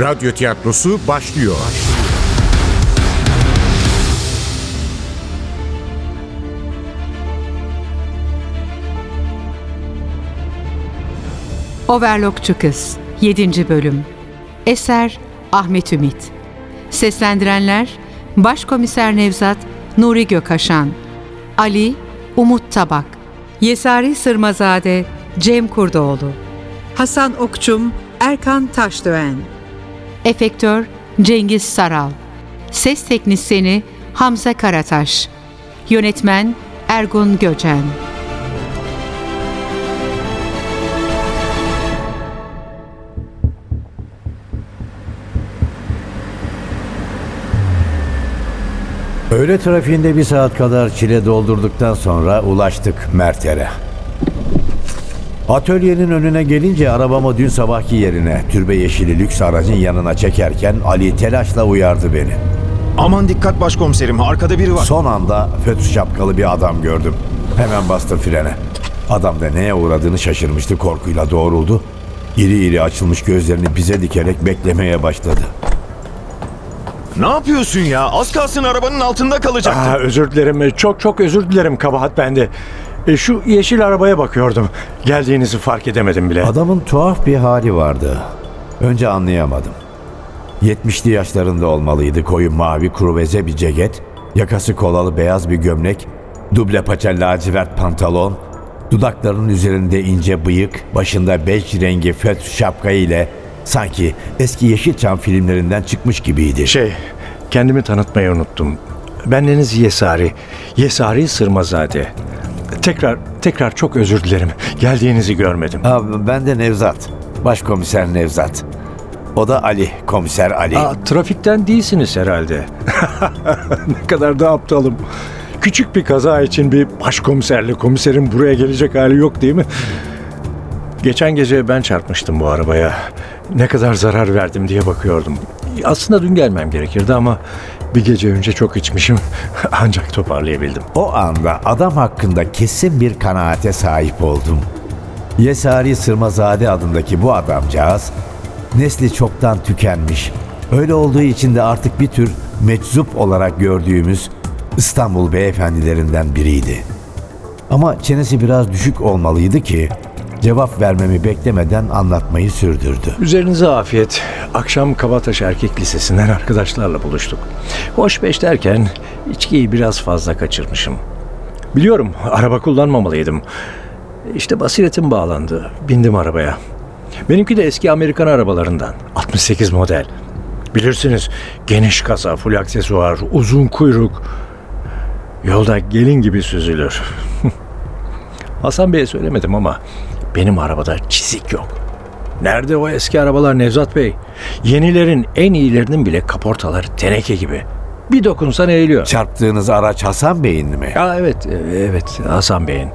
Radyo tiyatrosu başlıyor. Overlockçu Kız 7. Bölüm Eser Ahmet Ümit Seslendirenler Başkomiser Nevzat Nuri Gökaşan Ali Umut Tabak Yesari Sırmazade Cem Kurdoğlu Hasan Okçum Erkan Taşdöğen Efektör Cengiz Saral. Ses Teknisini Hamza Karataş. Yönetmen Ergun Göcen. Öğle trafiğinde bir saat kadar çile doldurduktan sonra ulaştık Merter'e. Atölyenin önüne gelince arabamı dün sabahki yerine türbe yeşili lüks aracın yanına çekerken Ali telaşla uyardı beni. Aman dikkat başkomiserim arkada biri var. Son anda fötr şapkalı bir adam gördüm. Hemen bastım frene. Adam da neye uğradığını şaşırmıştı korkuyla doğruldu. İri iri açılmış gözlerini bize dikerek beklemeye başladı. Ne yapıyorsun ya? Az kalsın arabanın altında kalacaktın. Aa, özür dilerim. Çok çok özür dilerim kabahat bende. E, şu yeşil arabaya bakıyordum. Geldiğinizi fark edemedim bile. Adamın tuhaf bir hali vardı. Önce anlayamadım. 70'li yaşlarında olmalıydı koyu mavi kruveze bir ceket, yakası kolalı beyaz bir gömlek, duble paça lacivert pantolon, dudaklarının üzerinde ince bıyık, başında bej rengi föt şapka ile sanki eski Yeşilçam filmlerinden çıkmış gibiydi. Şey, kendimi tanıtmayı unuttum. Bendeniz Yesari. Yesari Sırmazade. Tekrar tekrar çok özür dilerim. Geldiğinizi görmedim. Aa, ben de Nevzat, başkomiser Nevzat. O da Ali, komiser Ali. Aa, trafikten değilsiniz herhalde. ne kadar da aptalım. Küçük bir kaza için bir başkomiserle komiserin buraya gelecek hali yok değil mi? Geçen gece ben çarpmıştım bu arabaya. Ne kadar zarar verdim diye bakıyordum. Aslında dün gelmem gerekirdi ama bir gece önce çok içmişim. Ancak toparlayabildim. O anda adam hakkında kesin bir kanaate sahip oldum. Yesari Sırmazade adındaki bu adamcağız nesli çoktan tükenmiş. Öyle olduğu için de artık bir tür meczup olarak gördüğümüz İstanbul beyefendilerinden biriydi. Ama çenesi biraz düşük olmalıydı ki cevap vermemi beklemeden anlatmayı sürdürdü. Üzerinize afiyet. Akşam Kabataş Erkek Lisesi'nden arkadaşlarla buluştuk. Hoş beş derken içkiyi biraz fazla kaçırmışım. Biliyorum araba kullanmamalıydım. İşte basiretim bağlandı. Bindim arabaya. Benimki de eski Amerikan arabalarından. 68 model. Bilirsiniz geniş kasa, full aksesuar, uzun kuyruk. Yolda gelin gibi süzülür. Hasan Bey'e söylemedim ama benim arabada çizik yok. Nerede o eski arabalar Nevzat Bey? Yenilerin en iyilerinin bile kaportaları teneke gibi. Bir dokunsan eğiliyor. Çarptığınız araç Hasan Bey'in mi? Ya evet, e, evet Hasan Bey'in.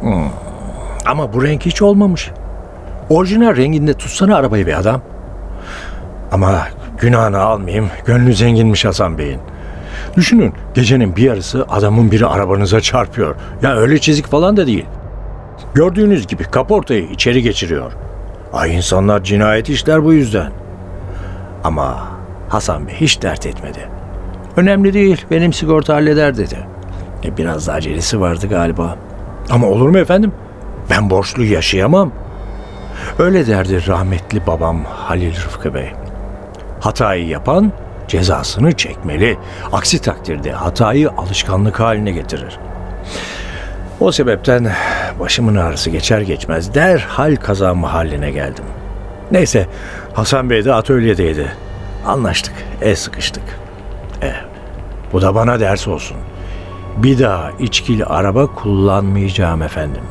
Hmm. Ama bu renk hiç olmamış. Orijinal renginde tutsana arabayı bir adam. Ama günahını almayayım, gönlü zenginmiş Hasan Bey'in. Düşünün, gecenin bir yarısı adamın biri arabanıza çarpıyor. Ya öyle çizik falan da değil. Gördüğünüz gibi kaportayı içeri geçiriyor. Ay insanlar cinayet işler bu yüzden. Ama Hasan Bey hiç dert etmedi. Önemli değil, benim sigorta halleder dedi. E, biraz da acelesi vardı galiba. Ama olur mu efendim? Ben borçlu yaşayamam. Öyle derdi rahmetli babam Halil Rıfkı Bey. Hatayı yapan cezasını çekmeli. Aksi takdirde hatayı alışkanlık haline getirir. O sebepten başımın ağrısı geçer geçmez derhal kaza mahalline geldim. Neyse Hasan Bey de atölyedeydi. Anlaştık, el sıkıştık. E, bu da bana ders olsun. Bir daha içkili araba kullanmayacağım efendim.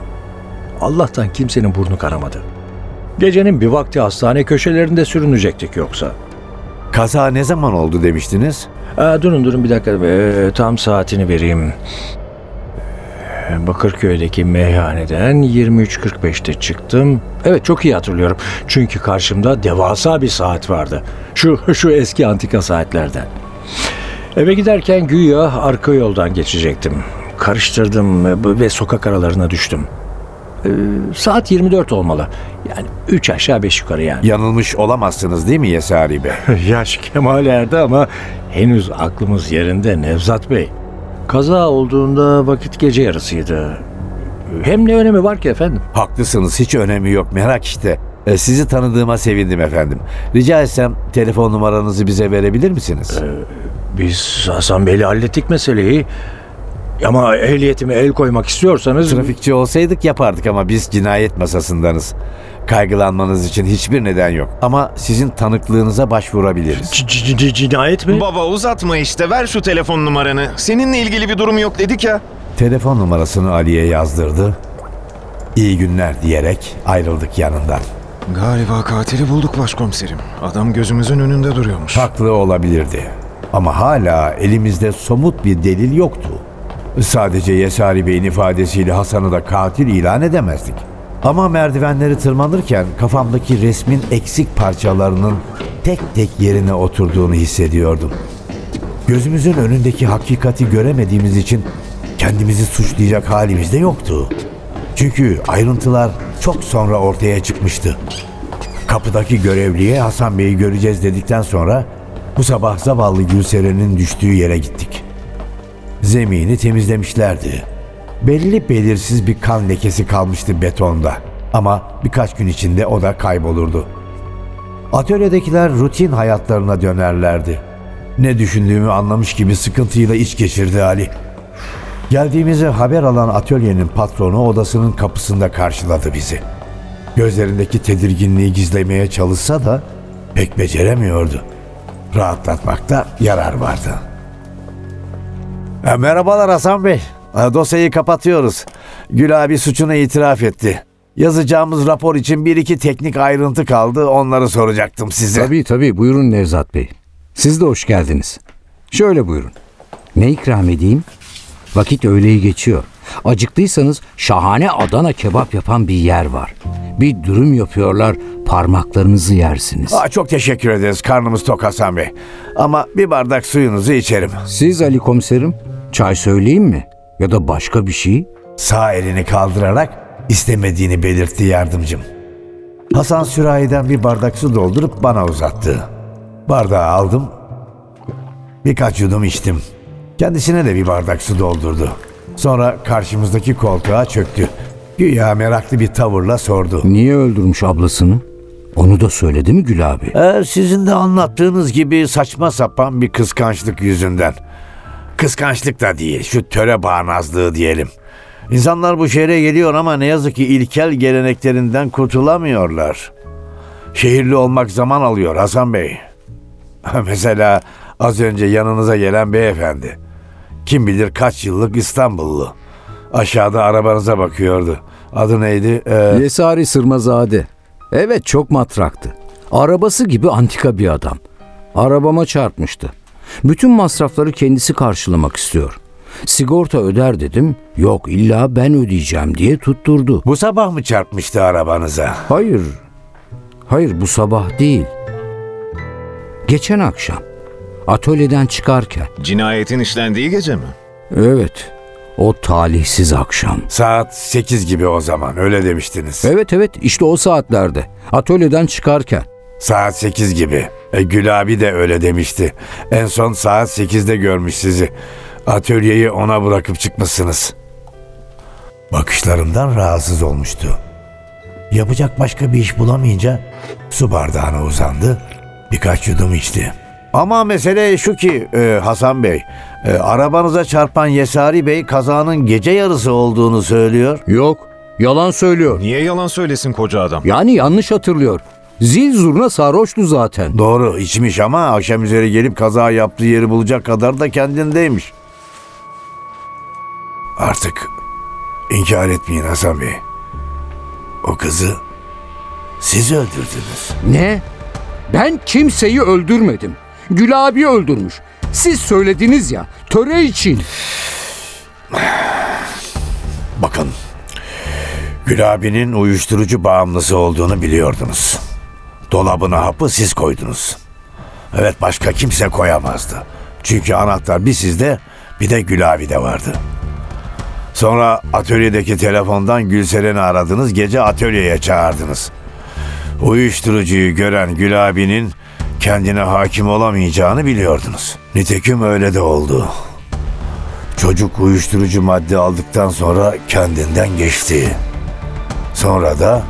Allah'tan kimsenin burnu kanamadı. Gecenin bir vakti hastane köşelerinde sürünecektik yoksa. Kaza ne zaman oldu demiştiniz? Aa, durun durun bir dakika. Ee, tam saatini vereyim. Bakırköy'deki meyhaneden 23.45'te çıktım. Evet çok iyi hatırlıyorum. Çünkü karşımda devasa bir saat vardı. Şu şu eski antika saatlerden. Eve giderken güya arka yoldan geçecektim. Karıştırdım ve sokak aralarına düştüm. Ee, saat 24 olmalı. Yani 3 aşağı 5 yukarı yani. Yanılmış olamazsınız değil mi Yesari Bey? Yaş kemal erdi ama henüz aklımız yerinde Nevzat Bey. Kaza olduğunda vakit gece yarısıydı. Hem ne önemi var ki efendim? Haklısınız hiç önemi yok merak işte. E, sizi tanıdığıma sevindim efendim. Rica etsem telefon numaranızı bize verebilir misiniz? Biz Hasan Bey'le hallettik meseleyi. Ama ehliyetime el koymak istiyorsanız... Trafikçi olsaydık yapardık ama biz cinayet masasındanız. Kaygılanmanız için hiçbir neden yok. Ama sizin tanıklığınıza başvurabiliriz. C- c- c- cinayet mi? Baba uzatma işte ver şu telefon numaranı. Seninle ilgili bir durum yok dedik ya. Telefon numarasını Ali'ye yazdırdı. İyi günler diyerek ayrıldık yanından. Galiba katili bulduk başkomiserim. Adam gözümüzün önünde duruyormuş. Haklı olabilirdi. Ama hala elimizde somut bir delil yoktu. Sadece Yesari Bey'in ifadesiyle Hasan'ı da katil ilan edemezdik. Ama merdivenleri tırmanırken kafamdaki resmin eksik parçalarının tek tek yerine oturduğunu hissediyordum. Gözümüzün önündeki hakikati göremediğimiz için kendimizi suçlayacak halimiz de yoktu. Çünkü ayrıntılar çok sonra ortaya çıkmıştı. Kapıdaki görevliye Hasan Bey'i göreceğiz dedikten sonra bu sabah zavallı Gülseren'in düştüğü yere gittik. Zemini temizlemişlerdi. Belli belirsiz bir kan lekesi kalmıştı betonda. Ama birkaç gün içinde o da kaybolurdu. Atölyedekiler rutin hayatlarına dönerlerdi. Ne düşündüğümü anlamış gibi sıkıntıyla iç geçirdi Ali. Geldiğimizi haber alan atölyenin patronu odasının kapısında karşıladı bizi. Gözlerindeki tedirginliği gizlemeye çalışsa da pek beceremiyordu. Rahatlatmakta yarar vardı. E, merhabalar Hasan Bey. Dosyayı kapatıyoruz. Gül abi suçunu itiraf etti. Yazacağımız rapor için bir iki teknik ayrıntı kaldı. Onları soracaktım size. Tabii tabii buyurun Nevzat Bey. Siz de hoş geldiniz. Şöyle buyurun. Ne ikram edeyim? Vakit öğleyi geçiyor. Acıktıysanız şahane Adana kebap yapan bir yer var. Bir dürüm yapıyorlar, parmaklarınızı yersiniz. Aa, çok teşekkür ederiz. Karnımız tok Hasan Bey. Ama bir bardak suyunuzu içerim. Siz Ali komiserim, çay söyleyeyim mi? Ya da başka bir şey? Sağ elini kaldırarak istemediğini belirtti yardımcım. Hasan sürahiden bir bardak su doldurup bana uzattı. Bardağı aldım. Birkaç yudum içtim. Kendisine de bir bardak su doldurdu. Sonra karşımızdaki koltuğa çöktü. Güya meraklı bir tavırla sordu. Niye öldürmüş ablasını? Onu da söyledi mi Gül abi? Ee, sizin de anlattığınız gibi saçma sapan bir kıskançlık yüzünden. Kıskançlık da değil, şu töre bağnazlığı diyelim. İnsanlar bu şehre geliyor ama ne yazık ki ilkel geleneklerinden kurtulamıyorlar. Şehirli olmak zaman alıyor Hasan Bey. Mesela az önce yanınıza gelen beyefendi. Kim bilir kaç yıllık İstanbullu. Aşağıda arabanıza bakıyordu. Adı neydi? Ee, Yesari Sırmazade. Evet çok matraktı. Arabası gibi antika bir adam. Arabama çarpmıştı. Bütün masrafları kendisi karşılamak istiyor. Sigorta öder dedim. Yok illa ben ödeyeceğim diye tutturdu. bu sabah mı çarpmıştı arabanıza? Hayır. Hayır bu sabah değil. Geçen akşam. Atölyeden çıkarken. Cinayetin işlendiği gece mi? Evet. O talihsiz akşam. Saat 8 gibi o zaman öyle demiştiniz. Evet evet işte o saatlerde. Atölyeden çıkarken. Saat 8 gibi. E, Gül abi de öyle demişti. En son saat 8'de görmüş sizi. Atölyeyi ona bırakıp çıkmışsınız. Bakışlarından rahatsız olmuştu. Yapacak başka bir iş bulamayınca su bardağına uzandı. Birkaç yudum içti. Ama mesele şu ki e, Hasan Bey, e, arabanıza çarpan Yesari Bey kazanın gece yarısı olduğunu söylüyor. Yok. Yalan söylüyor. Niye yalan söylesin koca adam? Yani yanlış hatırlıyor. Zil zurna sarhoştu zaten. Doğru içmiş ama akşam üzeri gelip kaza yaptığı yeri bulacak kadar da kendindeymiş. Artık inkar etmeyin Hasan Bey. O kızı siz öldürdünüz. Ne? Ben kimseyi öldürmedim. Gül abi öldürmüş. Siz söylediniz ya töre için. Bakın Gül abinin uyuşturucu bağımlısı olduğunu biliyordunuz. Dolabına hapı siz koydunuz. Evet başka kimse koyamazdı. Çünkü anahtar bir sizde bir de Gül abide vardı. Sonra atölyedeki telefondan Gülseren'i aradınız, gece atölyeye çağırdınız. Uyuşturucuyu gören Gül abinin kendine hakim olamayacağını biliyordunuz. Nitekim öyle de oldu. Çocuk uyuşturucu madde aldıktan sonra kendinden geçti. Sonra da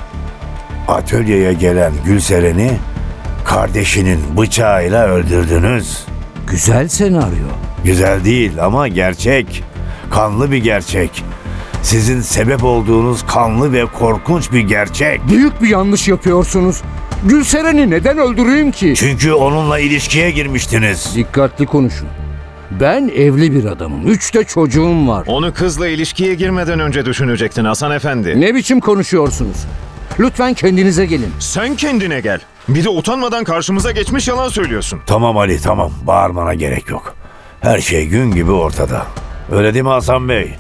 atölyeye gelen Gülseren'i kardeşinin bıçağıyla öldürdünüz. Güzel senaryo. Güzel değil ama gerçek. Kanlı bir gerçek. Sizin sebep olduğunuz kanlı ve korkunç bir gerçek. Büyük bir yanlış yapıyorsunuz. Gülseren'i neden öldüreyim ki? Çünkü onunla ilişkiye girmiştiniz. Dikkatli konuşun. Ben evli bir adamım. Üç de çocuğum var. Onu kızla ilişkiye girmeden önce düşünecektin Hasan Efendi. Ne biçim konuşuyorsunuz? Lütfen kendinize gelin. Sen kendine gel. Bir de utanmadan karşımıza geçmiş yalan söylüyorsun. Tamam Ali tamam. Bağırmana gerek yok. Her şey gün gibi ortada. Öyle değil mi Hasan Bey?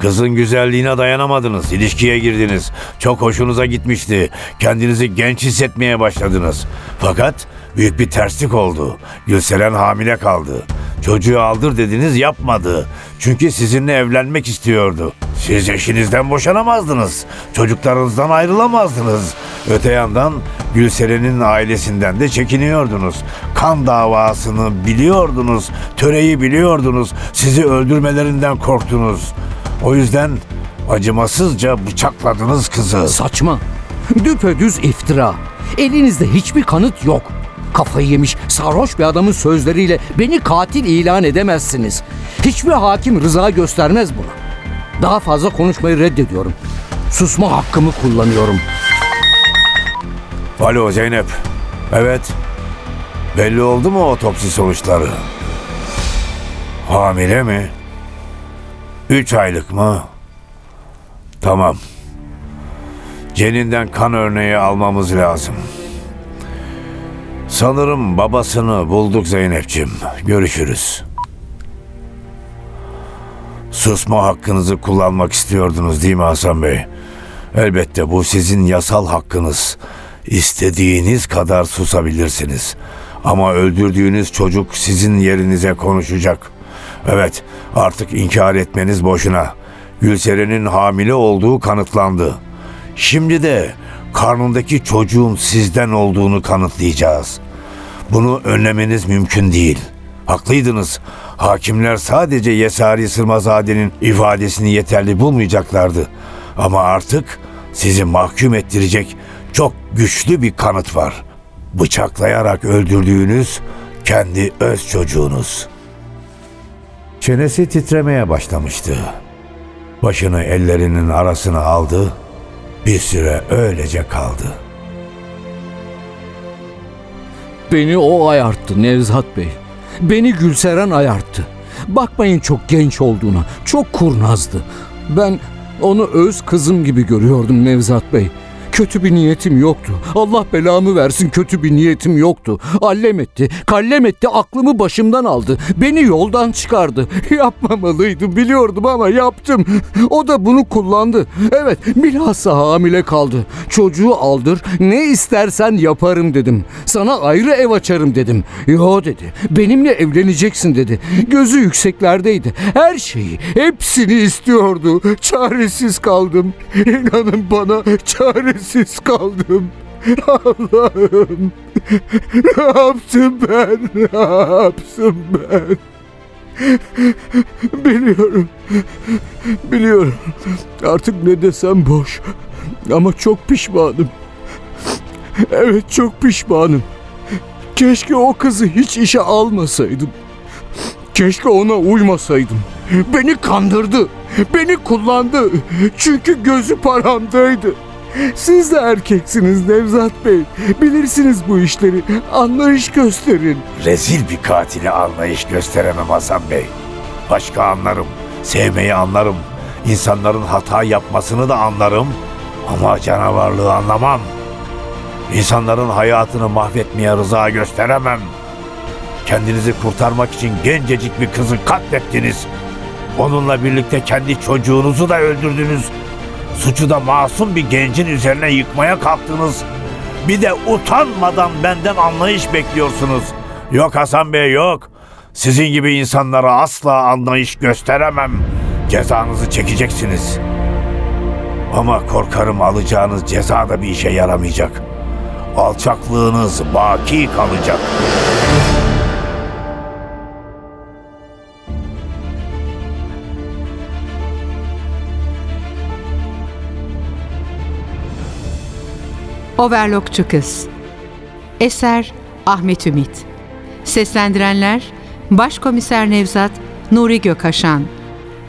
Kızın güzelliğine dayanamadınız. İlişkiye girdiniz. Çok hoşunuza gitmişti. Kendinizi genç hissetmeye başladınız. Fakat büyük bir terslik oldu. Gülseren hamile kaldı. Çocuğu aldır dediniz yapmadı. Çünkü sizinle evlenmek istiyordu. Siz eşinizden boşanamazdınız. Çocuklarınızdan ayrılamazdınız. Öte yandan Gülseren'in ailesinden de çekiniyordunuz. Kan davasını biliyordunuz. Töreyi biliyordunuz. Sizi öldürmelerinden korktunuz. O yüzden acımasızca bıçakladınız kızı. Saçma. Düpedüz iftira. Elinizde hiçbir kanıt yok. Kafayı yemiş sarhoş bir adamın sözleriyle beni katil ilan edemezsiniz. Hiçbir hakim rıza göstermez buna. Daha fazla konuşmayı reddediyorum. Susma hakkımı kullanıyorum. Alo Zeynep. Evet. Belli oldu mu otopsi sonuçları? Hamile mi? Üç aylık mı? Tamam. Ceninden kan örneği almamız lazım. Sanırım babasını bulduk Zeynep'ciğim. Görüşürüz. Susma hakkınızı kullanmak istiyordunuz değil mi Hasan Bey? Elbette bu sizin yasal hakkınız. İstediğiniz kadar susabilirsiniz. Ama öldürdüğünüz çocuk sizin yerinize konuşacak. Evet, artık inkar etmeniz boşuna. Gülseren'in hamile olduğu kanıtlandı. Şimdi de karnındaki çocuğun sizden olduğunu kanıtlayacağız. Bunu önlemeniz mümkün değil. Haklıydınız. Hakimler sadece Yesari Sırmazade'nin ifadesini yeterli bulmayacaklardı. Ama artık sizi mahkum ettirecek çok güçlü bir kanıt var. Bıçaklayarak öldürdüğünüz kendi öz çocuğunuz. Çenesi titremeye başlamıştı. Başını ellerinin arasına aldı. Bir süre öylece kaldı. Beni o ayarttı Nevzat Bey. Beni Gülseren ayarttı. Bakmayın çok genç olduğuna. Çok kurnazdı. Ben onu öz kızım gibi görüyordum Nevzat Bey. Kötü bir niyetim yoktu. Allah belamı versin kötü bir niyetim yoktu. Allem etti, kallem etti, aklımı başımdan aldı. Beni yoldan çıkardı. Yapmamalıydım biliyordum ama yaptım. O da bunu kullandı. Evet bilhassa hamile kaldı. Çocuğu aldır ne istersen yaparım dedim. Sana ayrı ev açarım dedim. Yo dedi. Benimle evleneceksin dedi. Gözü yükseklerdeydi. Her şeyi, hepsini istiyordu. Çaresiz kaldım. İnanın bana çaresiz kaldım. Allah'ım. Ne yaptım ben? Ne yaptım ben? Biliyorum. Biliyorum. Artık ne desem boş. Ama çok pişmanım. Evet çok pişmanım. Keşke o kızı hiç işe almasaydım. Keşke ona uymasaydım. Beni kandırdı. Beni kullandı. Çünkü gözü paramdaydı. Siz de erkeksiniz Nevzat Bey. Bilirsiniz bu işleri. Anlayış gösterin. Rezil bir katile anlayış gösteremem Hasan Bey. Başka anlarım, sevmeyi anlarım, insanların hata yapmasını da anlarım ama canavarlığı anlamam. İnsanların hayatını mahvetmeye rıza gösteremem. Kendinizi kurtarmak için gencecik bir kızı katlettiniz. Onunla birlikte kendi çocuğunuzu da öldürdünüz. Suçu da masum bir gencin üzerine yıkmaya kalktınız. Bir de utanmadan benden anlayış bekliyorsunuz. Yok Hasan Bey yok. Sizin gibi insanlara asla anlayış gösteremem. Cezanızı çekeceksiniz. Ama korkarım alacağınız ceza da bir işe yaramayacak. Alçaklığınız baki kalacak. Overlockçu Kız Eser Ahmet Ümit. Seslendirenler Başkomiser Nevzat Nuri Gökaşan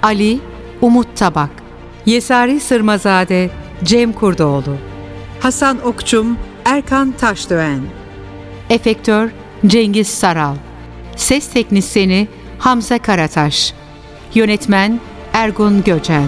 Ali Umut Tabak Yesari Sırmazade Cem Kurdoğlu Hasan Okçum Erkan Taşdöğen Efektör Cengiz Saral Ses Teknisini Hamza Karataş Yönetmen Ergun Göcen